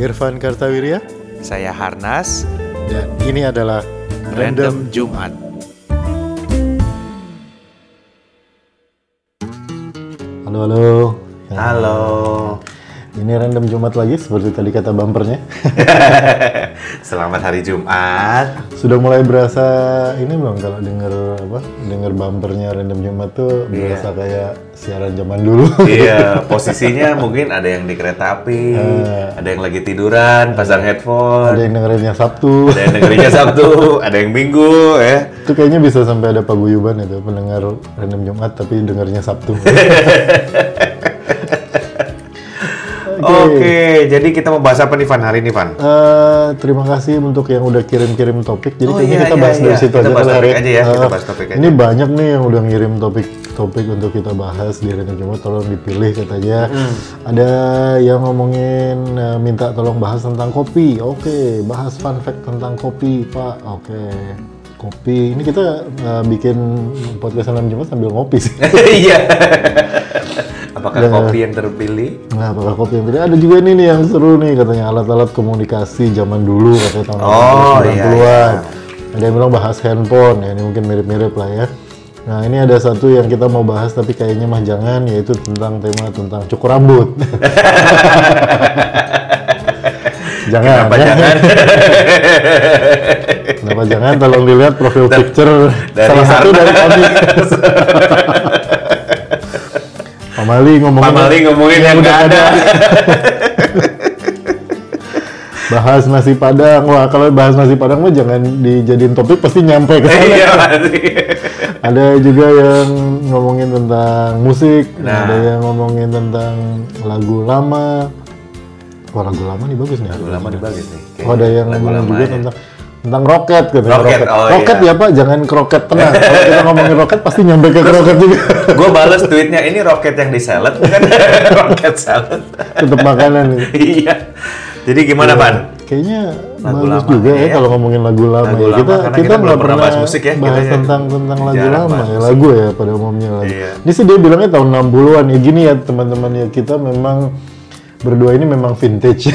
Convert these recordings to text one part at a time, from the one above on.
Irfan Kartawirya Saya Harnas, dan ini adalah Random Jumat. Halo halo. Ya, Halo. Ini random Jumat lagi seperti tadi kata bumpernya. Selamat hari Jumat. Sudah mulai berasa ini belum kalau denger apa? Denger bumpernya random Jumat tuh Iya. berasa kayak siaran zaman dulu. Iya, posisinya mungkin ada yang di kereta api, ada yang lagi tiduran, pasang ada headphone, yang dengerinnya Sabtu. ada yang dengerinnya Sabtu, ada yang Minggu, ya. Itu kayaknya bisa sampai ada paguyuban itu pendengar random Jumat tapi dengarnya Sabtu. Oke, jadi kita mau bahas apa nih Van hari ini Van? Eh, terima kasih untuk yang udah kirim-kirim topik. Jadi Oh, kayaknya iya, kita iya, bahas dari iya. situ Kita aja bahas kali, topik Hari. aja ya, kita Eh, bahas topik aja. Ini banyak nih yang udah ngirim topik-topik untuk kita bahas di Random Jumat. Tolong dipilih katanya. Hmm. Ada yang ngomongin eh, minta tolong bahas tentang kopi. Oke, bahas fun fact tentang kopi, Pak. Oke. Kopi. Ini kita eh, bikin podcast Random Jumat sambil ngopi sih. Iya. Apakah kopi yang terpilih? Nah, apakah kopi yang tadi ada juga ini nih yang seru nih katanya alat-alat komunikasi zaman dulu katanya tahun Oh, 90-an. iya, Ada yang bilang bahas handphone ya ini mungkin mirip-mirip lah ya. Nah, ini ada satu yang kita mau bahas tapi kayaknya mah jangan yaitu tentang tema tentang cukur rambut. jangan. Kenapa ya. jangan? Kenapa jangan? Tolong dilihat profil picture dari salah satu dari kami. Pamali ngomongin Pak Mali ngomongin yang udah nggak ada. bahas nasi padang wah kalau bahas nasi padang mah jangan dijadiin topik pasti nyampe ke sana Iya ada juga yang ngomongin tentang musik Nah. ada yang ngomongin tentang lagu lama wah lagu lama nih bagus nih Lagu lama nih bagus nih. oh, ada yang Lagu ngomongin juga lamanya. tentang tentang roket gitu Roket, oh roket iya. ya pak jangan kroket tenang kalau kita ngomongin roket pasti nyampe ke roket juga Gue balas tweetnya ini roket yang di salad bukan roket salad. tetap makanan nih iya. Jadi gimana Pan? Kayaknya Lagu bagus lama juga ya, ya. kalau ngomongin lagu lama Lagu ya. Kita kita kita belum nggak pernah pernah bahas musik ya, Bahas kita tentang tentang lagu jarang lama ya, lagu ya pada umumnya lagu. Iya. Ini sih dia bilangnya tahun 60-an ya gini ya teman-teman ya kita memang berdua ini memang vintage.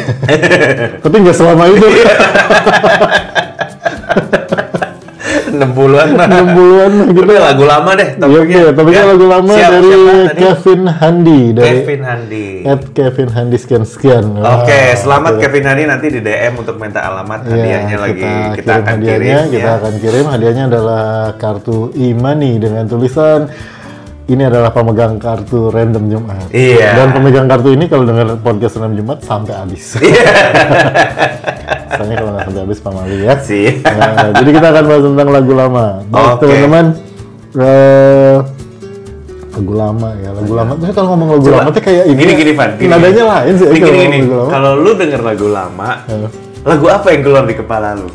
Tapi nggak selama itu. Iya. 60-an lah. 60-an lah gitu. Tapi lagu lama deh Iya, iya, tapi Ya, lagu lama siap, dari tadi? Kevin Handi dari Kevin Handi. at Kevin Handi sekian sekian. Oke, selamat Kevin Handi nanti di DM untuk minta alamat Iya, hadiahnya lagi kita, kirim akan hadiahnya, kirim kita ya. akan kirim. Hadiahnya adalah kartu e-money dengan tulisan ini adalah pemegang kartu random Jumat. Iya. Dan pemegang kartu ini kalau dengar podcast random Jumat sampai habis. Iya. Misalnya kalau nggak sampai habis Pak Mali ya. Sih. Nah, jadi kita akan bahas tentang lagu lama. Baik Oke. teman-teman. eh, lagu lama ya, lagu lama. Terus kalau ngomong lagu Coba, lama tuh kayak ini. Gini gini Van. Gini, Nadanya gini. lain sih. Gini, kalau gini. Kalau lu denger lagu lama, lagu apa yang keluar di kepala lu?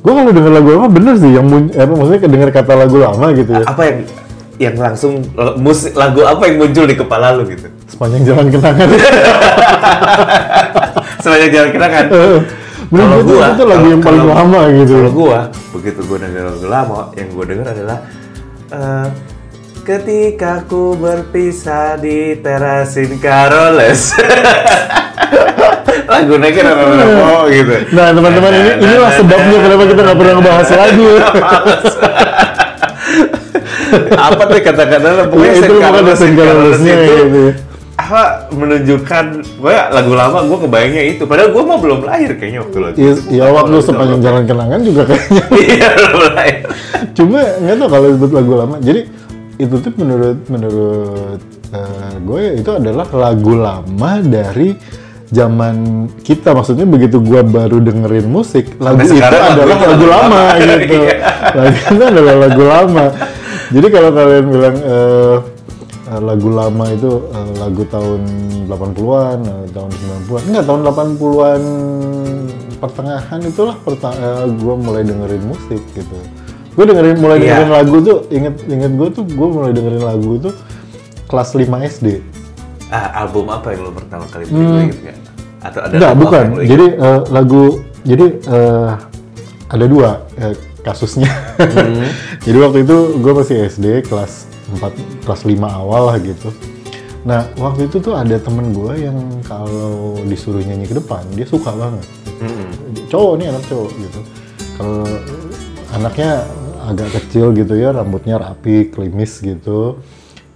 Gue kalau denger lagu lama bener sih, yang mun- eh, maksudnya kedenger kata lagu lama gitu ya. Apa yang yang langsung musik lagu apa yang muncul di kepala lu gitu? Sepanjang jalan kenangan. Sebanyak jalan kenangan. Menurut Kalau gua, itu lagu yang paling kalau- lama gitu. Kalau gua, begitu gua denger lagu lama, yang gua denger adalah eh, ketika ku berpisah di terasin Caroles. lagu kan oh gitu. Nah teman-teman ini inilah sebabnya kenapa kita nggak pernah ngebahas lagu. Apa tuh kata-kata pokoknya Ya, itu bukan Carlos, Saint Carlos itu gitu. apa menunjukkan gue lagu lama gue kebayangnya itu padahal gue mah belum lahir kayaknya waktu lagu Ya, itu. ya waktu sepanjang lama. jalan kenangan juga kayaknya. iya belum lahir Cuma nggak tahu kalau disebut lagu lama. Jadi itu tuh menurut menurut eh, gue ya itu adalah lagu lama dari zaman kita maksudnya begitu gua baru dengerin musik lagu itu adalah itu lagu lagu lama lama. gitu Iya. lagu itu adalah lagu lama jadi kalau kalian bilang eh, eh, lagu lama itu eh, lagu tahun 80-an eh, tahun 90-an enggak tahun 80-an pertengahan itulah perta eh, gua mulai dengerin musik gitu. Gue dengerin mulai Iya. dengerin lagu tuh inget inget gue tuh gue mulai dengerin lagu tuh kelas 5 SD ah album apa yang lo pertama kali beli Lo inget nggak atau ada Enggak, bukan. Jadi eh, lagu jadi eh, ada dua eh, kasusnya. Jadi waktu itu gue masih SD kelas 4 kelas 5 awal lah gitu. Nah waktu itu tuh ada temen gue yang kalau disuruh nyanyi ke depan dia suka banget. Mm-mm. Cowok nih anak cowok gitu. Kalau anaknya agak kecil gitu ya, rambutnya rapi, klimis gitu,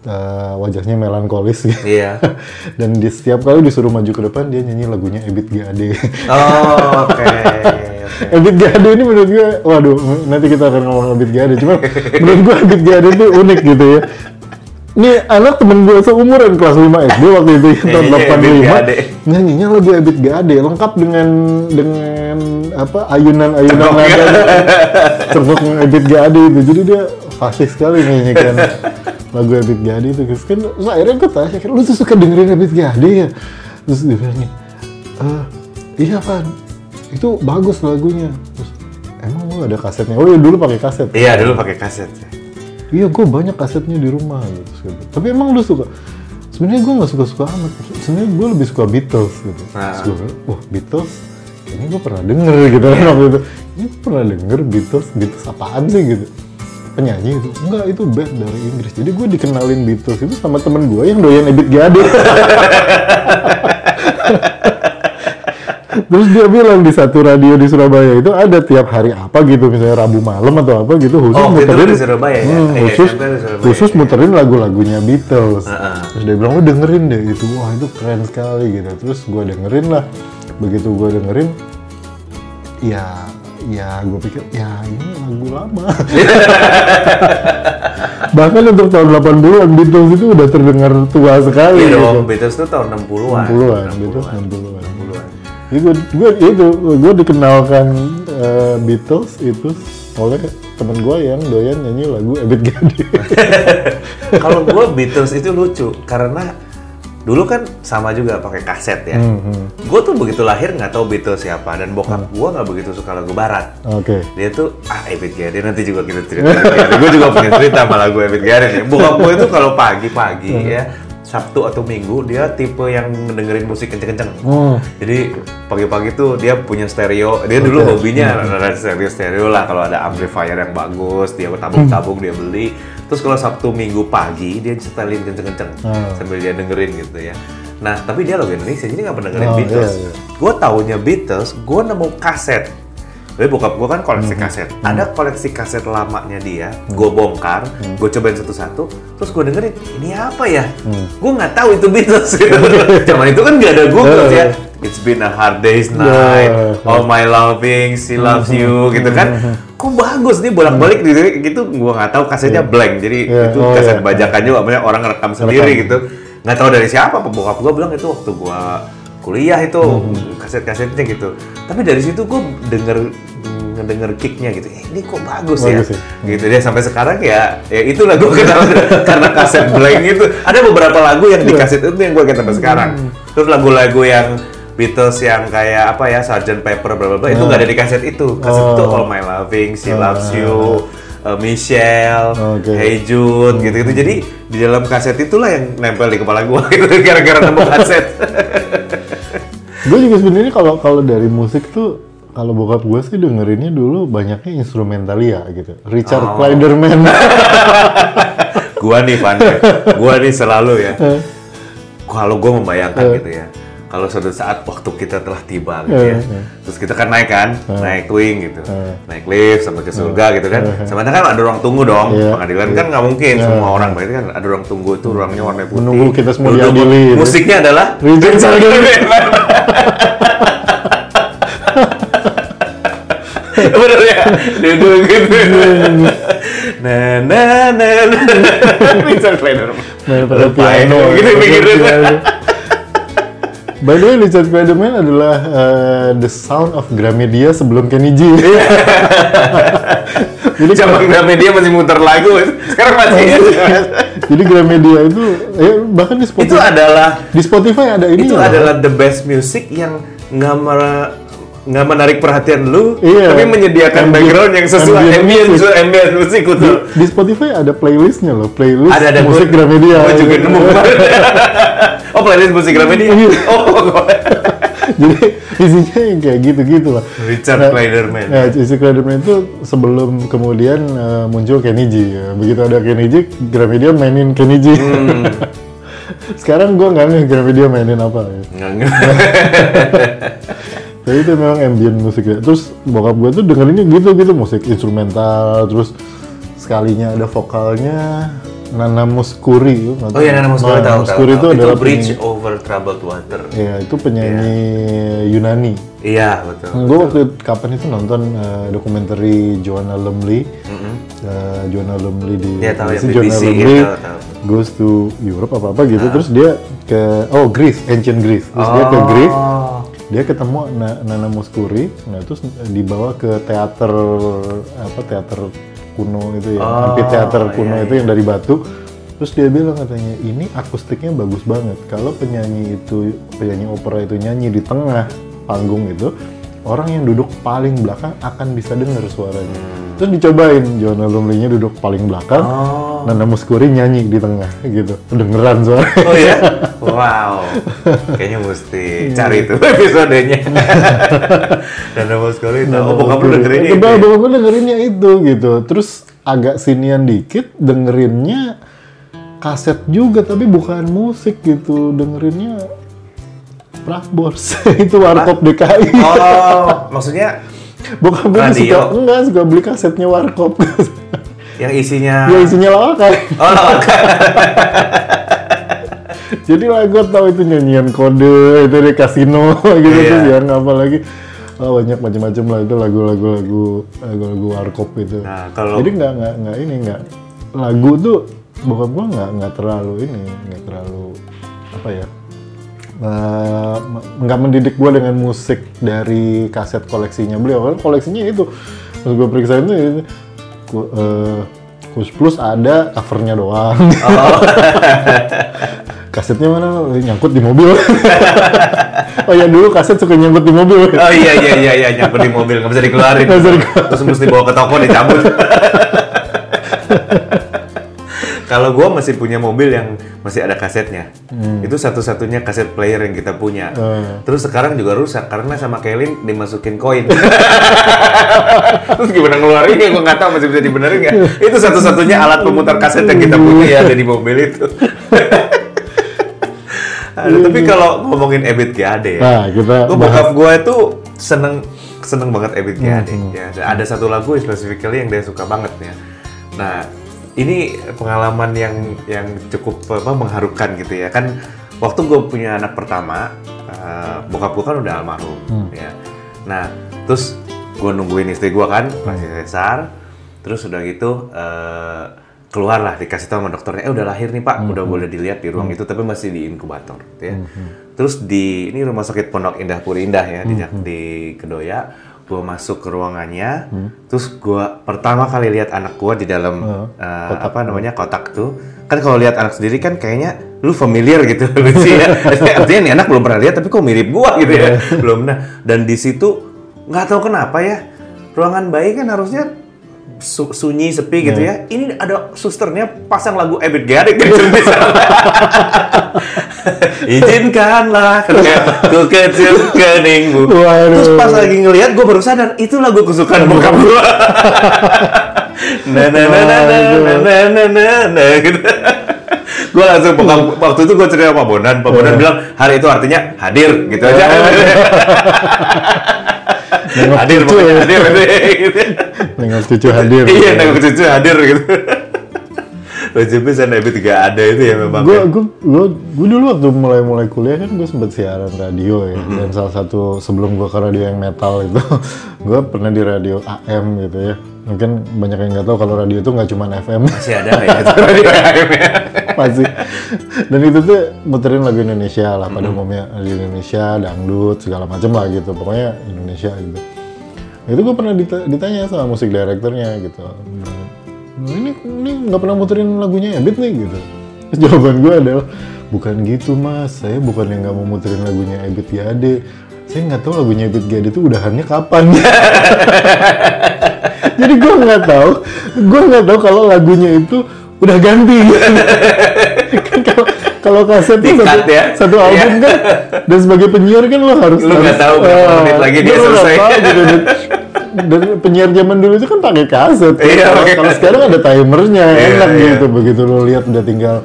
eh, wajahnya melankolis gitu. Iya. Dan di setiap kali disuruh maju ke depan dia nyanyi lagunya Ebit Gade. Oh, oke. oke. Ebit Gade ini menurut gue, waduh, nanti kita akan ngomong Ebit Gade. Cuma menurut gue Ebit Gade itu unik gitu ya. Ini anak temen gue seumuran kelas 5 SD waktu itu ya, tahun Nyanyinya Ebit Gade. 85 nyanyinya lagu Ebit Gade lengkap dengan dengan apa ayunan-ayunan nada cengkok Ebit Gade itu. Jadi dia fasih sekali nyanyikan lagu Ebit Gade itu. Terus kan terus akhirnya gue tanya lu tuh suka dengerin Ebit Gade ya? Terus dia bilang "Eh, iya Van itu bagus lagunya terus emang lu ada kasetnya oh iya dulu pakai kaset Iya, dulu pakai kaset. Iya, gue banyak kasetnya di rumah gitu. Bilang, Tapi emang lu suka? Sebenarnya gue nggak suka-suka amat. Sebenarnya gue lebih suka Beatles gitu. Terus Nah. gue wah Beatles, ini gue pernah denger gitu kan waktu itu. Ini gue pernah denger Beatles, Beatles apaan sih gitu? Penyanyi itu? Enggak, itu band dari Inggris. Jadi gue dikenalin Beatles itu sama temen gue yang doyan Ebit Gade. Terus dia bilang di satu radio di Surabaya itu ada tiap hari apa gitu, misalnya Rabu malam atau apa gitu, khusus Oh, muterin di Surabaya ya? Hmm, Iya, khusus di Surabaya, khusus iya. muterin lagu-lagunya Beatles. Heeh. Terus dia bilang lu dengerin deh itu, wah itu keren sekali gitu. Terus gue dengerin lah, begitu gue dengerin, ya ya gue pikir ya ini lagu lama. Bahkan untuk tahun 80-an Beatles itu udah terdengar tua sekali. Iya gitu. dong, Beatles itu tahun 60-an. 60-an, Beatles 60-an. 60-an. Jadi gue, gue itu gue dikenalkan eh, Beatles itu oleh temen gue yang doyan nyanyi lagu Ebit Gade. Kalau gue Beatles itu lucu karena dulu kan sama juga pakai kaset ya. Hmm, Gue tuh begitu lahir nggak tahu Beatles siapa dan bokap gue nggak begitu suka lagu barat. Oke. Dia tuh ah Ebit Gade nanti juga kita cerita. gue juga punya cerita sama lagu Ebit Gade. Bokap gue itu kalau pagi-pagi ya Sabtu atau Minggu dia tipe yang dengerin musik kenceng-kenceng. Hmm. Jadi pagi-pagi tuh dia punya stereo. Dia dulu hobinya ada stereo stereo lah. Kalau ada amplifier yang bagus, dia tabung-tabung dia beli. Terus kalau Sabtu Minggu pagi dia setelin kenceng-kenceng Hmm. sambil dia dengerin gitu ya. Nah tapi dia logo Indonesia jadi nggak pernah dengerin Oh, Beatles. iya, iya. Gue taunya Beatles, gue nemu kaset. Jadi bokap gue kan koleksi Hmm. kaset. Ada koleksi kaset lamanya dia, gue bongkar, Hmm. gue cobain satu-satu, terus gue dengerin, ini apa ya? Hmm. Gue nggak tahu itu Beatles. Gitu. Zaman itu kan nggak ada Google ya. It's been a hard day's night, Yeah. all my loving, she loves Hmm. you, gitu kan. Kok bagus nih bolak-balik gitu, gitu. Gue nggak tahu kasetnya blank, jadi Yeah. itu Oh, kaset yeah. bajakan juga, banyak orang ngerekam sendiri gitu. Nggak tahu dari siapa, bokap gue bilang itu waktu gue kuliah itu Hmm. kaset-kasetnya gitu. Tapi dari situ gue denger ngedenger kicknya gitu, eh, ini kok bagus, Bagus ya, ya. gitu dia sampai sekarang ya, ya itu lagu kenal karena kaset blank itu. Ada beberapa lagu yang di Iya. kaset itu yang gue ingat sampai sekarang. Terus lagu-lagu yang Beatles yang kayak apa ya, Sgt. Pepper, bla bla bla, itu nggak ada di kaset itu. Kaset Oh. itu All My Loving, She Loves You, uh, Michelle, Oke. Hey Jude, gitu-gitu. Jadi di dalam kaset itulah yang nempel di kepala gue gitu, gara-gara nemu kaset. gue juga sebenarnya kalau kalau dari musik tuh kalau bokap gue sih dengerinnya dulu banyaknya instrumentalia gitu. Richard Oh. Clayderman. gua nih Van, gua nih selalu ya. Kalau gua membayangkan gitu ya, kalau suatu saat waktu kita telah tiba gitu ya, Eh, eh. terus kita kan naik kan, naik twing gitu, Eh. naik lift sampai ke surga gitu kan. Sebenarnya kan ada ruang tunggu dong, Iya. pengadilan kan nggak mungkin semua orang berarti kan ada ruang tunggu itu ruangnya warna putih. Menunggu kita semua diadili. Musiknya adalah Clayderman. Bener ya? Duduk gitu. Nah, nah, nah, nah. Main pada piano. Gitu pikirin. By the way, Richard Clayderman adalah uh, the sound of Gramedia sebelum Kenny G. Iya. Jadi Zaman Gramedia masih muter lagu, sekarang masih. Jadi Gramedia itu, ya, bahkan di itu Spotify, adalah di Spotify ada ini itu loh. adalah the best music yang nggak nggak menarik perhatian lu, Iya. tapi menyediakan Ambient- background yang sesuai ambient ambient ambient, musik di, betul. di Spotify ada playlistnya loh, playlist Ada ada musik gua- Gramedia. Gua juga nemu kemarin. oh playlist musik Gramedia. Iya. Oh, Jadi isinya yang kayak gitu-gitu lah. Richard Nah, Clayderman. Nah, isi Clayderman itu sebelum kemudian eh, muncul Kenny G. ya. Begitu ada Kenny G, Gramedia mainin Kenny G. Hmm. Sekarang gue nggak nge video mainin apa ya. Nggak nggak. Tapi itu memang ambient musiknya. Terus bokap gue tuh dengerinnya gitu-gitu musik instrumental. Terus sekalinya ada vokalnya Nana Muskuri. Oh iya, Nana tahu. Muskuri tahu, itu tahu. adalah Bridge penyanyi- Over Troubled Water. Ya, itu penyanyi Yunani. Iya, betul. Gue waktu kapan itu nonton eh, dokumenter Joanna Lumley. Eh, Joanna Lumley di Iya, tahu ya, BBC, Joanna iya, Lumley tahu, tahu. goes to Europe apa apa gitu. Terus dia ke oh Greece, ancient Greece. Terus dia ke Greece, Oh. Dia ketemu Na- Nana Muskuri. Nah terus dibawa ke teater apa teater kuno itu ya, Oh, amphitheater kuno iya, itu yang dari batu. Terus dia bilang katanya ini akustiknya bagus banget. Kalau penyanyi itu penyanyi opera itu nyanyi di tengah panggung itu, orang yang duduk paling belakang akan bisa dengar suaranya. Terus dicobain Joanna Lumley-nya duduk paling belakang, Oh. Nana Muskuri nyanyi di tengah gitu. Kedengeran suaranya. Oh ya? Wow. Kayaknya mesti cari itu episodenya. Nana Muskuri tahu. Oh, bokap lu dengerin Iya, itu. ya? bokap gue dengerinnya itu gitu. Terus agak sinian dikit dengerinnya kaset juga tapi bukan musik gitu. Dengerinnya Prambors. itu Warkop DKI. Oh, maksudnya Bokap gue suka enggak suka beli kasetnya Warkop. yang isinya ya isinya lawakan. Oh, lawan. Jadi lah gue tahu itu nyanyian kode itu di kasino gitu Iya. terus yang apa lagi oh, banyak macam-macam lah itu lagu-lagu lagu lagu-lagu warkop itu. Nah, kalau- jadi nggak nggak nggak ini nggak lagu tuh bokap gua nggak nggak terlalu ini nggak terlalu apa ya eh, nggak mendidik gua dengan musik dari kaset koleksinya beliau kan koleksinya itu terus gue periksa itu ini ku- eh, Kus Plus ada covernya doang. Oh. Kasetnya mana? Nyangkut di mobil. oh ya dulu kaset suka nyangkut di mobil. Oh iya iya iya iya nyangkut di mobil nggak bisa dikeluarin. Nggak bisa dikeluarin. Terus mesti bawa ke toko dicabut. Kalau gua masih punya mobil yang masih ada kasetnya, itu satu-satunya kaset player yang kita punya. Hmm. Terus sekarang juga rusak karena sama Kelin dimasukin koin. Terus gimana ngeluarinnya? Gua nggak tahu masih bisa dibenerin nggak. Itu satu-satunya alat pemutar kaset yang kita punya ya ada di mobil itu. Aduh, tapi kalau ngomongin Ebit GAD ya, Nah, kita Gue bokap gue itu seneng seneng banget Ebit GAD Hmm, ya. Dan Ada satu lagu specifically yang dia suka banget ya. Nah ini pengalaman yang yang cukup apa, mengharukan gitu ya kan. Waktu gue punya anak pertama, eh, bokap gue kan udah almarhum Hmm. ya. Nah terus gue nungguin istri gue kan masih sesar. Terus udah gitu eh, keluar lah dikasih tahu sama dokternya, eh udah lahir nih pak, Hmm. udah boleh dilihat di ruang itu tapi masih di inkubator gitu ya. Terus di ini rumah sakit Pondok Indah Puri Indah ya di, Hmm. Jak- di Kedoya, gue masuk ke ruangannya, terus gue pertama kali lihat anak gue di dalam eh, apa namanya kotak tuh, kan kalau lihat anak sendiri kan kayaknya lu familiar gitu lucu ya. Artinya nih anak belum pernah lihat tapi kok mirip gua gitu ya, belum nah. Dan di situ nggak tahu kenapa ya ruangan bayi kan harusnya su- sunyi sepi gitu ya. Ini ada susternya pasang lagu Ebit di sana. Izinkanlah ku kecil keningmu. Waduh. Terus pas lagi ngelihat gue baru sadar itu lagu kesukaan bokap gue. nah nah nah nah nah nah nah nah nah nah gitu. gue langsung bokap waktu itu gue cerita sama Pak Bonan, Pak Bonan bilang hari itu artinya hadir gitu aja. Nengok hadir cucu pokoknya ya. hadir gitu. Nengok cucu hadir. Iya, nengok cucu hadir gitu. Lucu pisan Ebit gak ada itu ya memang. gue ya. gue gue gue dulu waktu mulai mulai kuliah kan gue sempat siaran radio ya dan salah satu sebelum gue ke radio yang metal itu gue pernah di radio AM gitu ya mungkin banyak yang nggak tahu kalau radio itu nggak cuma FM Masih ada ya? radio AM ya? masih dan itu tuh muterin lagu Indonesia lah pada umumnya di Indonesia dangdut segala macam lah gitu pokoknya Indonesia gitu itu gue pernah dita- ditanya sama musik direkturnya gitu "Nah, ini ini nggak pernah muterin lagunya Ebit nih gitu Terus jawaban gue adalah bukan gitu mas saya bukan yang nggak mau muterin lagunya Ebit Gade saya nggak tahu lagunya Ebit Gade itu udahannya kapan jadi gue nggak tahu gue nggak tahu kalau lagunya itu udah ganti kan kalau kalau kaset tuh Dikat satu, ya? satu album Iya. kan dan sebagai penyiar kan lo harus Lu nggak tahu berapa eh, menit lagi dia selesai. tahu gitu. dan, dan penyiar zaman dulu itu kan pakai kaset Iya, kalau, pakai kalau kaset. sekarang ada timernya Iya, enak iya. gitu begitu lo lihat udah tinggal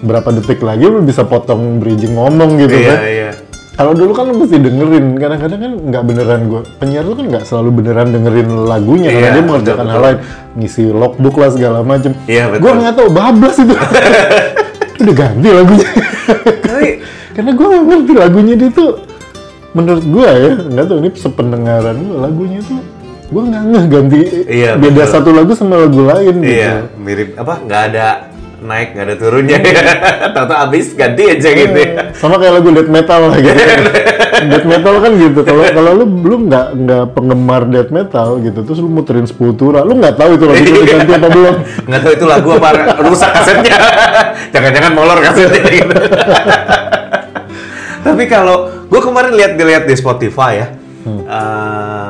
berapa detik lagi lu bisa potong bridging ngomong gitu Iya, kan. iya. Kalau dulu kan lu mesti dengerin, kadang-kadang kan nggak beneran gue penyiar tuh kan nggak selalu beneran dengerin lagunya karena Iya, dia mengerjakan betul, hal lain, ngisi logbook lah segala macem. Iya, betul. Gue nggak tahu bablas itu. Udah ganti lagunya. Karena gue nggak ngerti lagunya dia tuh menurut gue ya nggak tahu ini sependengaran gue lagunya tuh gue nggak ngeh ganti Iya, beda betul. satu lagu sama lagu lain gitu. iya, mirip apa? nggak ada naik, nggak ada turunnya. Tahu-tahu abis ganti aja gitu. ya. sama kayak lagu death metal lah gitu. death metal kan gitu. Kalau kalau lu belum nggak nggak penggemar death metal gitu, terus lu muterin Sepultura, lu nggak tahu itu lagu itu diganti apa belum. Nggak tahu itu lagu apa rusak kasetnya. Jangan-jangan molor kasetnya gitu. Tapi kalau gue kemarin lihat dilihat di Spotify ya, eh,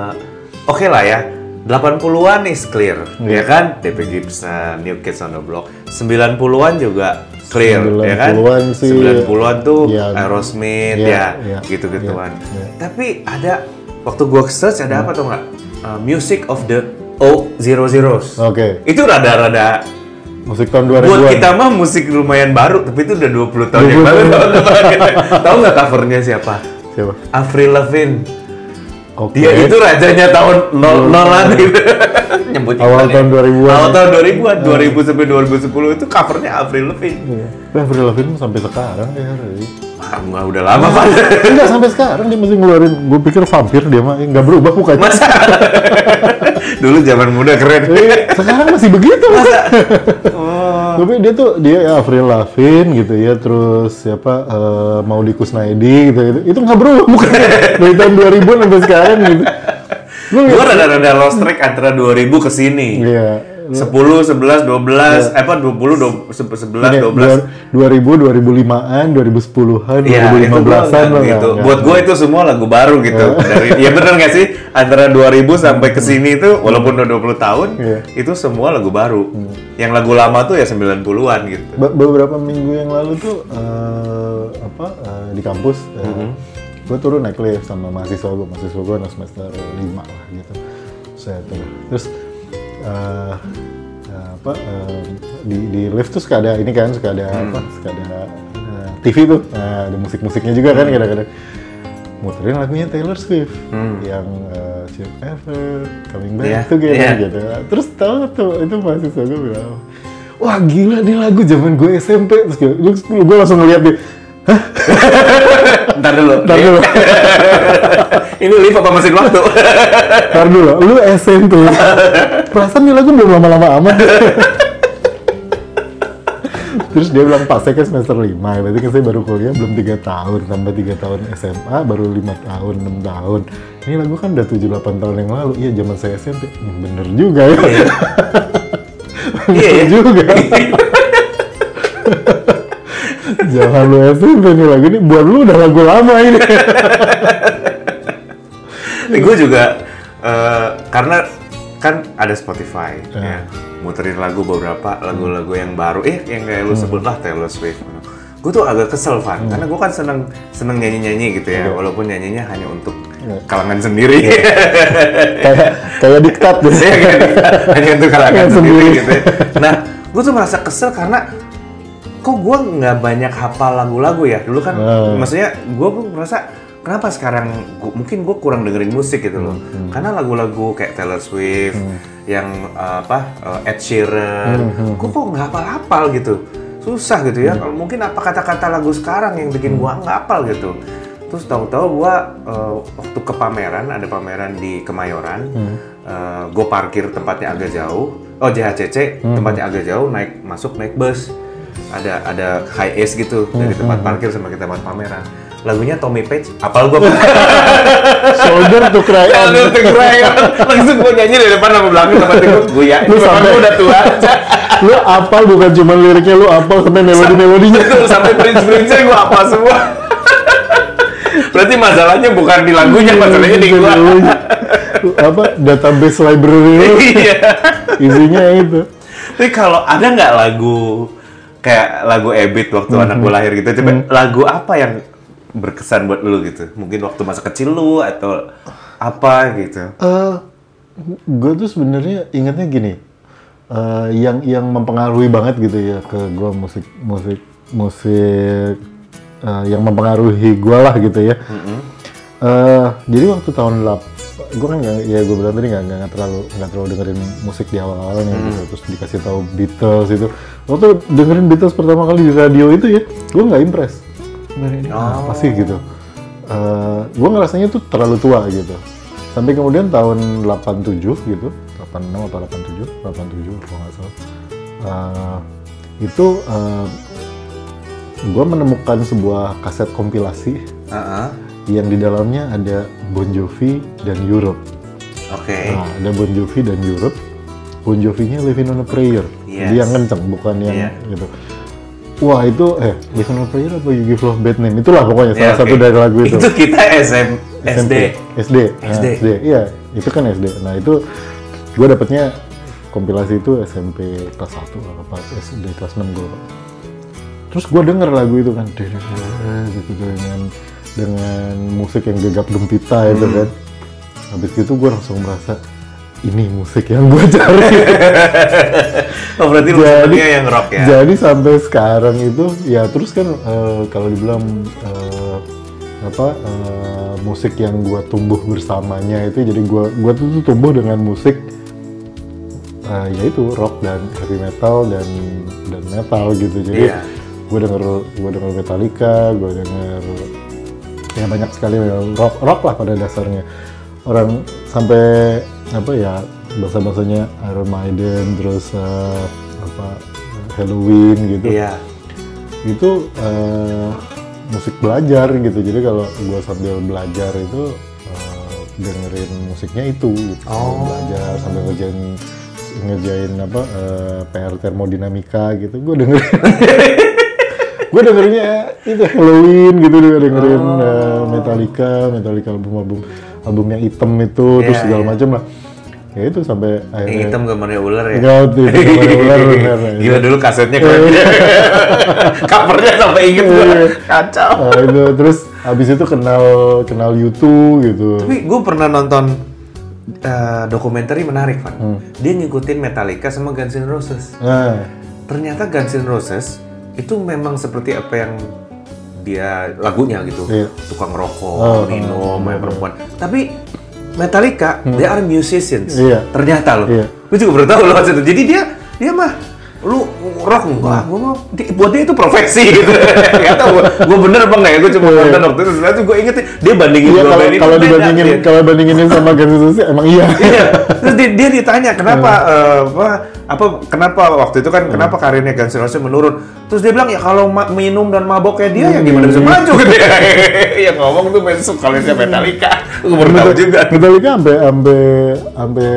oke lah ya. 80-an is clear, ya kan? DP Gibson, New Kids on the Block. 90-an juga clear, ya kan? 90-an sih, 90-an tuh ya, Aerosmith, ya, ya, ya, gitu-gituan. ya, ya. Tapi ada waktu gua search ada apa tuh nggak? Uh, music of the O00s. Oke, Itu rada-rada musik tahun 2000-an. buat kita mah musik lumayan baru, tapi itu udah 20 tahun yang 20 lalu. tahun. Tahu nggak covernya siapa? Siapa? Avril Lavigne. Oke. Dia itu rajanya tahun 00-an gitu. Nyebut Awal gimana tahun ya? 2000-an. Awal tahun 2000-an, 2000 sampai 2010 itu covernya Avril Lavigne. Iya. Tapi Avril Lavigne sampai sekarang ya. Ray. Ah, udah lama Pak. Enggak sampai sekarang dia masih ngeluarin. Gue pikir vampir dia mah nggak berubah mukanya. Masa? Dulu zaman muda keren. Eh, sekarang masih begitu mas. Tapi dia tuh dia ya Avril Lavigne gitu ya, terus siapa eh, Maudy Kusnaidi gitu, gitu. Itu nggak berubah mukanya dari tahun 2000 sampai sekarang gitu. Gue rada-rada lost track antara 2000 ke sini. Iya. 10, 11, 12, eh, apa 20, 20 11, Ini 12. 2000, 2005-an, 2010-an, Iya, itu gua 2015-an nggak lah. gitu. Buat gue itu semua lagu baru gitu. Dari ya bener nggak sih? Antara 2000 sampai ke sini itu walaupun udah 20 tahun, Iya. itu semua lagu baru. Yang lagu lama tuh ya 90-an gitu. Be- beberapa minggu yang lalu tuh eh, apa eh, di kampus Mm-hmm. gue turun naik lift sama mahasiswa gue mahasiswa gue anak semester lima lah gitu saya terus eh, apa eh, di di lift tuh suka ada ini kan suka ada Mm. apa suka ada eh, TV tuh Nah, ada musik musiknya juga kan kadang-kadang muterin lagunya Taylor Swift yang uh, Ever Coming Back Mm. Iya, Together iya. gitu terus tahu tuh itu mahasiswa gue bilang wah gila nih lagu zaman gue SMP terus gue, gue langsung ngeliat dia Ntar dulu. Ntar dulu, Ini lift apa mesin waktu? ntar dulu, lu SMP. Perasaan nih lagu belum lama-lama amat. Terus dia bilang, Pak saya kan semester 5, berarti kan saya baru kuliah belum 3 tahun, tambah 3 tahun SMA, baru 5 tahun, 6 tahun. Ini lagu kan udah 7-8 tahun yang lalu, iya zaman saya SMP. Hmm, bener juga ya. Iya. Iya, Bener iya. juga. Jangan lu SMP nih lagu ini, buat lu udah lagu lama ini. Gue juga eh, karena kan ada Spotify Iya. ya. muterin lagu beberapa lagu-lagu yang baru eh yang kayak lu sebut lah Taylor Swift gue tuh agak kesel Van karena gue kan seneng seneng nyanyi-nyanyi gitu ya walaupun nyanyinya hanya untuk Iya. kalangan sendiri kayak kayak diktat deh. Iya kan? hanya untuk kalangan Kalangan sendiri sendiri. gitu ya. nah gue tuh merasa kesel karena kok gue nggak banyak hafal lagu-lagu ya dulu kan Hmm. maksudnya gue pun merasa kenapa sekarang gua- mungkin gue kurang dengerin musik gitu loh. Karena lagu-lagu kayak Taylor Swift yang uh, apa uh, Ed Sheeran gue kok nggak hafal-hafal gitu. Susah gitu ya. Kalau mungkin apa kata-kata lagu sekarang yang bikin gue nggak hafal gitu. Terus tahu-tahu gue waktu ke pameran ada pameran di Kemayoran gue parkir tempatnya agak jauh. Oh JHCC tempatnya agak jauh naik masuk naik bus. Ada ada high ace gitu dari tempat parkir sama ke tempat pameran lagunya Tommy Page apal gue Shoulder to cry. On. Lalu tuh crayon. langsung gue nyanyi dari depan sama belakang sama tikus gue ya Lu sampai- gue udah tua. Lu apal bukan cuma liriknya, lu apal sampai melodi-melodinya. Betul, sampai prince-prince gue apa semua. Berarti masalahnya bukan di lagunya masalahnya di gue apa database library lu? Iya. Isinya itu. Tapi kalau ada nggak lagu kayak lagu Ebit waktu anak gue lahir gitu, coba lagu apa yang berkesan buat lu gitu? Mungkin waktu masa kecil lu atau apa gitu? Eh, gue tuh sebenarnya ingatnya gini, eh, yang yang mempengaruhi banget gitu ya ke gue musik musik musik uh, yang mempengaruhi gue lah gitu ya. Uh, jadi waktu tahun lap, gue kan nggak, ya gue bilang tadi nggak nggak terlalu nggak terlalu dengerin musik di awal-awalnya gitu. Terus dikasih tahu Beatles itu. Waktu dengerin Beatles pertama kali di radio itu ya, gue nggak impress. Ini apa sih gitu? Uh, gue ngerasanya tuh terlalu tua gitu. Sampai kemudian tahun 87 gitu, 86 atau 87, 87 kalau nggak salah. Uh, itu uh, gue menemukan sebuah kaset kompilasi Heeh. yang di dalamnya ada Bon Jovi dan Europe. Oke. Nah, ada Bon Jovi dan Europe. Bon Jovi-nya Living on a Prayer. Yes. Dia yang kenceng, bukan yang Iya. gitu. Wah itu eh on a Prayer apa You Give Love Bad Name? Itulah pokoknya salah Ya, satu oke. dari lagu itu. Itu kita SM, SD. SD. Nah, SD. SD. Iya, itu kan SD. Nah, itu gue dapetnya kompilasi itu SMP kelas 1 apa SD kelas 6 gue. Terus gue denger lagu itu kan gitu dengan dengan musik yang gegap gempita itu Hmm. kan. Habis itu gue langsung merasa ini musik yang gue cari. Oh berarti Jadi- yang rock ya? Jadi sampai sekarang itu ya terus kan eh, kalau dibilang eh, apa eh, musik yang gua tumbuh bersamanya itu jadi gua gua tuh, tuh tumbuh dengan musik eh, yaitu rock dan heavy metal dan dan metal gitu. Jadi Iya. gua denger gua denger Metallica, gua denger ya banyak sekali rock rock lah pada dasarnya. Orang sampai apa ya bahasa-bahasanya Iron Maiden terus eh, apa Halloween gitu. Iya. itu eh, musik belajar gitu. Jadi kalau gue sambil belajar itu eh, dengerin musiknya itu gitu. Sambil Oh. belajar sambil ngerjain ngerjain apa eh, PR termodinamika gitu. Gue dengerin. Gue dengerinnya itu Halloween gitu. Dengerin Oh. eh, Metallica Metallica album album album yang hitam itu terus Iya, segala iya. macam lah ya itu sampai Yang akhirnya hitam gambarnya ular ya? Enggak, itu gambarnya ular, bener. Gila dulu kasetnya keren. Covernya sampai inget gue. Iya. Kacau. Nah, itu terus habis itu kenal kenal YouTube gitu. Tapi gue pernah nonton eh, dokumenter menarik, Van. Hmm. Dia ngikutin Metallica sama Guns N' Roses. Nah, Ternyata Guns N' Roses itu memang seperti apa yang dia lagunya gitu. Iya. Tukang rokok, Oh, minum, main perempuan. Tapi Metallica, they are musicians. Hmm. Iya. Ternyata loh. Iya. Gue juga baru tahu loh itu. Jadi dia dia mah lu rock enggak, gue mau buat dia itu profesi gitu. Gak tau gue, bener bang ya, gue cuma Iya. nonton waktu itu. Sebenarnya gue inget dia bandingin iya dua kalau kalau dibandingin dia. kalau bandinginin sama Guns N' Roses emang iya. Iya. Terus dia, dia ditanya kenapa eh, apa apa kenapa waktu itu kan kenapa karirnya Guns N' Roses menurun. Terus dia bilang ya kalau minum dan mabok kayak dia ya gimana bisa maju gitu ya. ya ngomong tuh besok kalian Metallica. Gue baru tahu juga. Metallica sampai sampai sampai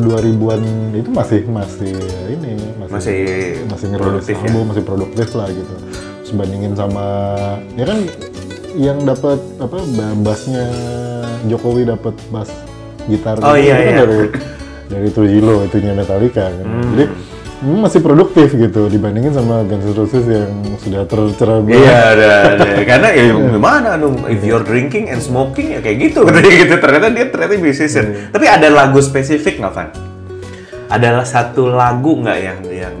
2000-an itu masih masih ini masih Masih masih produktif ya? album, masih produktif lah gitu. Terus bandingin sama ya kan yang dapat apa ba- bassnya Jokowi dapat bass gitar Oh, gitu, iya, itu kan iya. dari dari Trujillo itunya Metallica kan. Hmm. Jadi hmm, masih produktif gitu dibandingin sama Guns N' Roses yang sudah tercerah belah. Iya, ada, ada. Karena ya gimana dong, if you're drinking and smoking ya kayak gitu katanya gitu. Ternyata dia ternyata musician. Tapi ada lagu spesifik nggak, Van? Adalah satu lagu nggak yang yang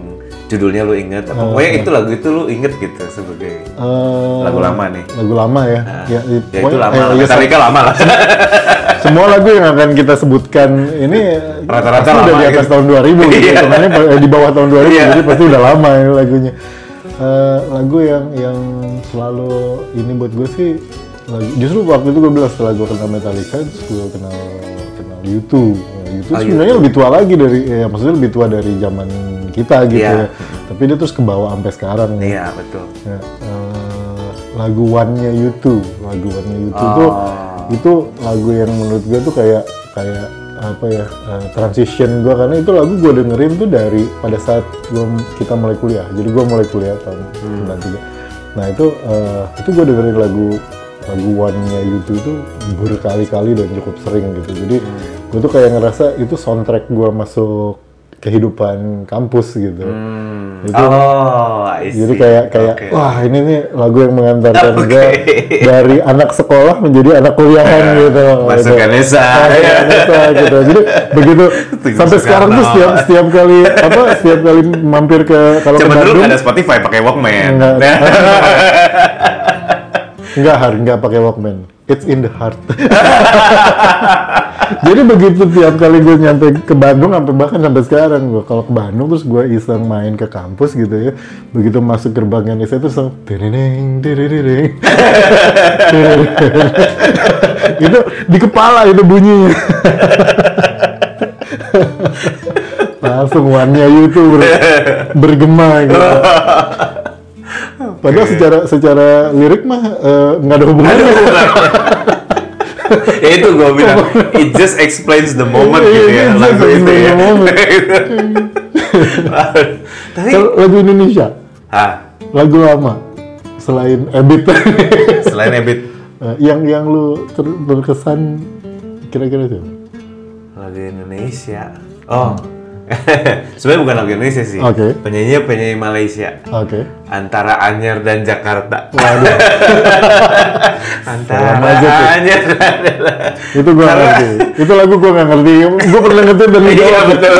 judulnya lu inget? Apa? Pokoknya itu lagu itu lu inget gitu sebagai Eh, lagu lama nih. lagu lama ya. ya, Ya itu lama, eh, lah. ya, Metallica lama lah. semua lagu yang akan kita sebutkan ini Rata-rata pasti udah lama di atas gitu. tahun 2000 gitu. Iya. Hitungannya pa- di bawah tahun 2000 Iya. jadi pasti udah lama ini lagunya. Eh, lagu yang yang selalu ini buat gue sih lagu, justru waktu itu gue bilang setelah gue kenal Metallica terus gue kenal kenal YouTube. Nah, YouTube Oh, sebenarnya lebih tua lagi dari ya maksudnya lebih tua dari zaman kita gitu Iya. ya. Tapi dia terus ke bawah sampai sekarang. nih. Iya, betul. Ya, eh, lagu One-nya YouTube, lagu One-nya YouTube Oh. tuh itu lagu yang menurut gue tuh kayak kayak apa ya eh, transition gue karena itu lagu gue dengerin tuh dari pada saat gua, kita mulai kuliah. Jadi gue mulai kuliah tahun 93. Nah itu eh, itu gue dengerin lagu lagu One-nya YouTube itu berkali-kali dan cukup sering gitu. Jadi gue tuh kayak ngerasa itu soundtrack gue masuk kehidupan kampus gitu. Hmm. Itu- oh, I see. Jadi kayak kayak Oke. wah ini nih lagu yang mengantarkan Oke. gue dari anak sekolah menjadi anak kuliahan gitu. Masuk Gitu. Ganesha, gitu. Jadi begitu Teguh sampai sekarang tuh setiap setiap kali apa setiap kali mampir ke kalau ke dulu Bandung nggak ada Spotify pakai Walkman. Nggak. Nah, Enggak, har, enggak pakai Walkman. It's in the heart. Jadi begitu tiap kali gue nyampe ke Bandung, sampai bahkan sampai sekarang gue kalau ke Bandung terus gue iseng main ke kampus gitu ya. Begitu masuk gerbang Indonesia terus langsung tirireng, tirireng. itu di kepala itu bunyinya. langsung one-nya YouTube ber- bergema gitu. Padahal secara secara lirik mah eh, nggak ada hubungannya. ya itu gue bilang, it just explains the moment gitu ya, Iya, just lagu itu explains ya. Tapi, lagu Indonesia, ah, lagu lama selain Ebit. Selain Ebit, eh, yang yang lu ter- berkesan kira-kira itu. lagu Indonesia. Oh, sebenarnya bukan lagu Indonesia sih. Oke. Penyanyinya penyanyi Malaysia. Oke. Antara Anyer dan Jakarta. Waduh, Antara aja tuh. Anyer dan itu gua nggak ngerti. Itu lagu gua nggak ngerti. Gua pernah ngerti dan lu Iya betul.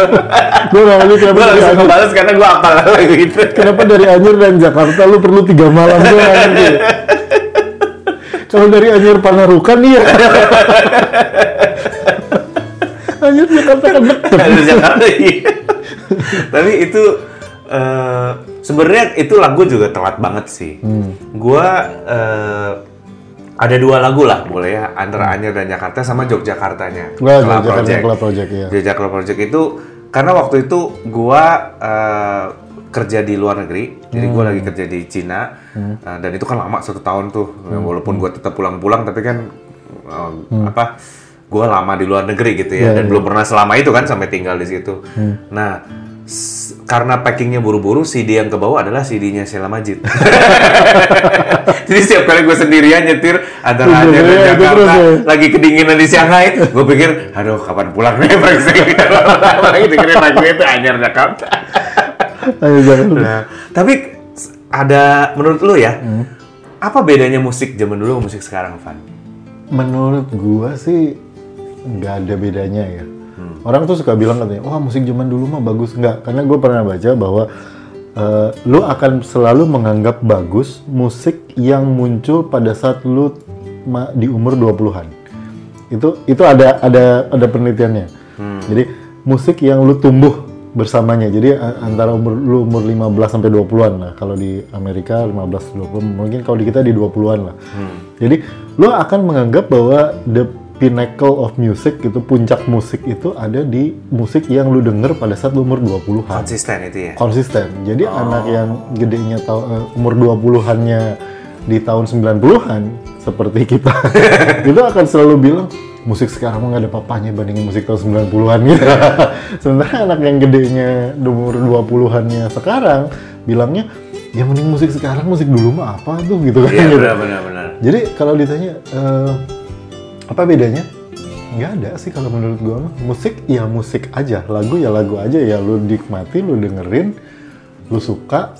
Gua nggak ngerti kenapa Gue dari langsung ngebales karena gue apal lagu itu. kenapa dari Anyer dan Jakarta lu perlu tiga malam gua nggak ngerti. Kalau dari Anyer Panarukan iya. Anyer Jakarta kan. Ada Jakarta iya. Tapi itu eh, sebenarnya itu lagu juga telat banget sih. Hmm. Gua eh, ada dua lagu lah boleh ya antara Anyer dan Jakarta sama Yogyakartanya. Club Jakarta Project. Club Project ya. Jogja Club Project itu karena waktu itu gua eh, kerja di luar negeri, jadi Hmm. gua lagi kerja di Cina eh, dan itu kan lama satu tahun tuh, Hmm. walaupun gua tetap pulang-pulang tapi kan eh, apa, gua lama di luar negeri gitu ya Iya, dan iya. belum pernah selama itu kan sampai tinggal di situ. Nah s- karena packingnya buru-buru, CD yang ke bawah adalah CD-nya Sheila Majid. Jadi setiap kali gue sendirian nyetir antara Anyer dan Jakarta, ya. lagi kedinginan di Shanghai, gue pikir, aduh kapan pulang nih brengsek. lagi dengerin lagu itu Anyer Jakarta. Nah, tapi ada menurut lu ya, apa bedanya musik zaman dulu sama musik sekarang, Van? Menurut gua sih nggak ada bedanya ya. Orang tuh suka bilang katanya, wah musik zaman dulu mah bagus nggak? Karena gue pernah baca bahwa eh, lu akan selalu menganggap bagus musik yang muncul pada saat lu di umur 20-an. Itu itu ada ada ada penelitiannya. Jadi musik yang lu tumbuh bersamanya. Jadi antara umur lu umur 15 sampai 20-an lah. Kalau di Amerika 15 20 mungkin kalau di kita di 20-an lah. Jadi lu akan menganggap bahwa the pinnacle of music itu puncak musik itu ada di musik yang lu denger pada saat lu umur 20-an Konsisten itu ya? konsisten. Jadi anak yang gedenya eh, umur 20-annya di tahun 90-an seperti kita itu akan selalu bilang musik sekarang nggak ada papanya bandingin musik tahun 90-an gitu. Sementara anak yang gedenya umur 20-annya sekarang bilangnya ya mending musik sekarang musik dulu mah apa tuh gitu kan Iya, gitu. benar-benar. benar. Jadi kalau ditanya eh, apa bedanya? Nggak ada sih kalau menurut gua mah. Musik ya musik aja, lagu ya lagu aja ya lu nikmati, lu dengerin, lu suka,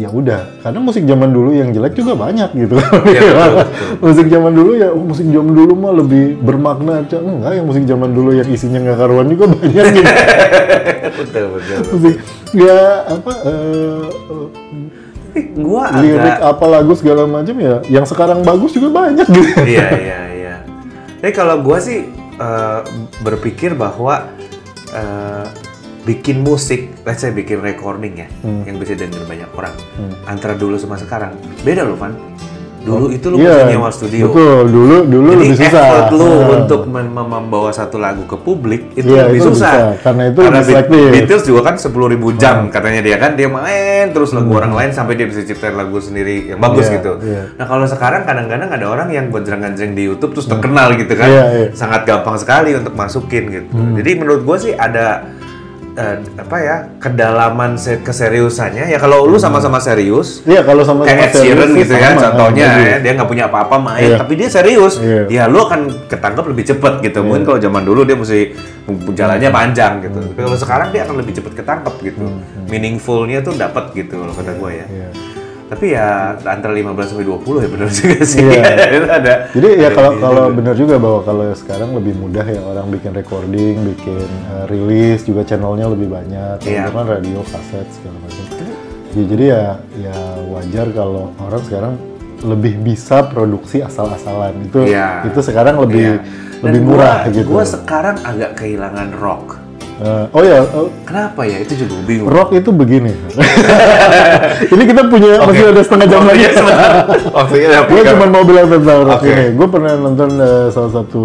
ya udah. Karena musik zaman dulu yang jelek juga banyak gitu. Iya, betul, betul. musik zaman dulu ya musik zaman dulu mah lebih bermakna aja. Enggak, yang musik zaman dulu yang isinya nggak karuan juga banyak gitu. betul, betul. musik ya apa Tapi gua lirik agak... apa lagu segala macam ya yang sekarang bagus juga banyak gitu. iya iya. Tapi kalau gua sih eh, berpikir bahwa eh, bikin musik, let's say bikin recording ya, Hmm. yang bisa denger banyak orang, antara dulu sama sekarang beda loh, Van. Dulu itu lu Iya, mesti nyewa studio. Betul, dulu dulu Jadi lebih susah. effort lu Ah. untuk mem- mem- membawa satu lagu ke publik itu Iya, lebih itu susah. bisa, karena itu Karena lebih selektif. Beatles juga kan 10.000 jam katanya dia kan dia main terus lagu Hmm. orang lain sampai dia bisa ciptain lagu sendiri yang bagus Iya, gitu. iya. Nah kalau sekarang kadang-kadang ada orang yang gonjreng-ganjreng di YouTube terus terkenal gitu kan, Iya, iya. sangat gampang sekali untuk masukin gitu. Hmm. Jadi menurut gue sih ada eh, apa ya kedalaman se- keseriusannya. Ya kalau lu sama-sama serius Iya kalau sama kayak Ed Sheeran gitu ya contohnya ya dia nggak punya apa-apa main Iya. tapi dia serius. Iya. ya lu akan ketangkep lebih cepet gitu. Mungkin kalau zaman dulu dia mesti jalannya panjang gitu. Tapi kalau sekarang dia akan lebih cepet ketangkep gitu. Meaningfulnya tuh dapat gitu kalau kata gue ya. Iya. Tapi ya antara 15 sampai 20 ya benar juga sih Iya. Ada Jadi ya kalau kalau benar juga bahwa kalau sekarang lebih mudah ya orang bikin recording, bikin eh, rilis juga channelnya lebih banyak. Iya. kan radio, kaset segala macam. Ya, jadi ya ya wajar kalau orang sekarang lebih bisa produksi asal-asalan. Itu Iya. itu sekarang lebih Iya. lebih murah gua, gitu. Gua sekarang agak kehilangan rock. Eh, oh ya, eh, Kenapa ya? Itu juga bingung. rock itu begini. Ini kita punya masih ada setengah jam lagi. Waktunya sebentar. Waktunya udah gue cuma mau bilang tentang rock Oke. ini. Gue pernah nonton eh, salah satu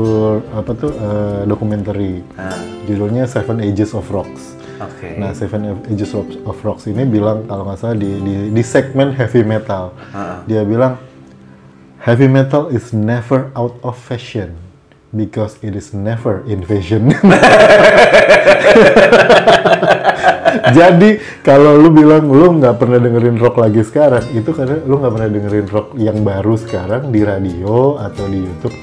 apa tuh eh, dokumenter Ah, judulnya Seven Ages of Rocks. Oke. Nah, Seven Ages of, of Rocks ini bilang kalau nggak salah di, di di segmen heavy metal, Ah, dia bilang heavy metal is never out of fashion because it is never in fashion. Jadi kalau lu bilang lu nggak pernah dengerin rock lagi sekarang, itu karena lu nggak pernah dengerin rock yang baru sekarang di radio atau di YouTube,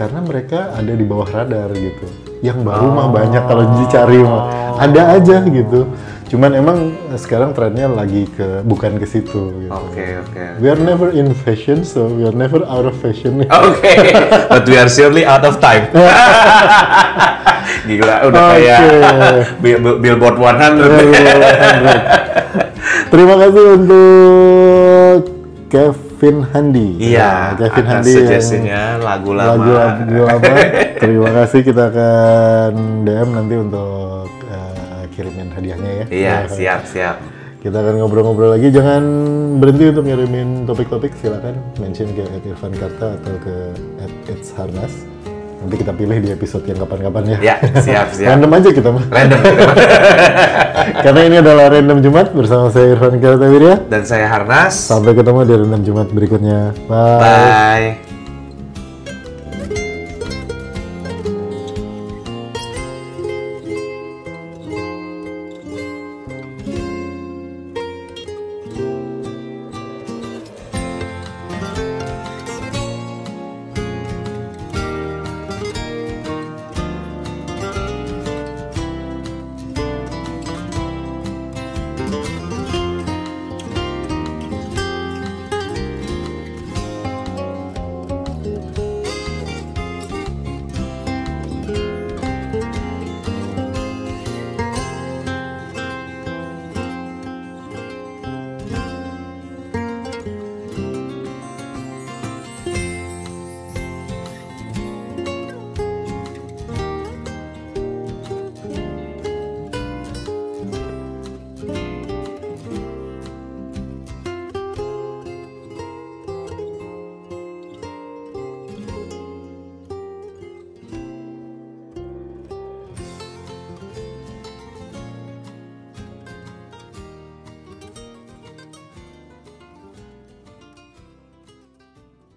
karena mereka ada di bawah radar gitu. Yang baru mah banyak kalau dicari mah ada aja gitu. Cuman emang sekarang trennya lagi ke bukan ke situ gitu. Oke, oke. We are never in fashion, so we are never out of fashion. Oke, but we are surely out of time. Gila, udah Oke. kayak Bill- Bill- Billboard 100. Terima kasih untuk Kevin Handi. Iya, Kevin Handi yang suggestion-nya lagu lama. lagu-lagu lama. Terima kasih kita akan DM nanti untuk eh, hadiahnya ya. Iya, Ya, siap, siap. Kita akan ngobrol-ngobrol lagi. Jangan berhenti untuk ngirimin topik-topik. Silakan mention ke Irfan Karta atau ke It's Harnas. Nanti kita pilih di episode yang kapan-kapan ya. Ya, siap, siap. Random aja kita mah. Random. Karena ini adalah Random Jumat bersama saya Irfan Karta Wirya. Dan saya Harnas. Sampai ketemu di Random Jumat berikutnya. Bye. Bye.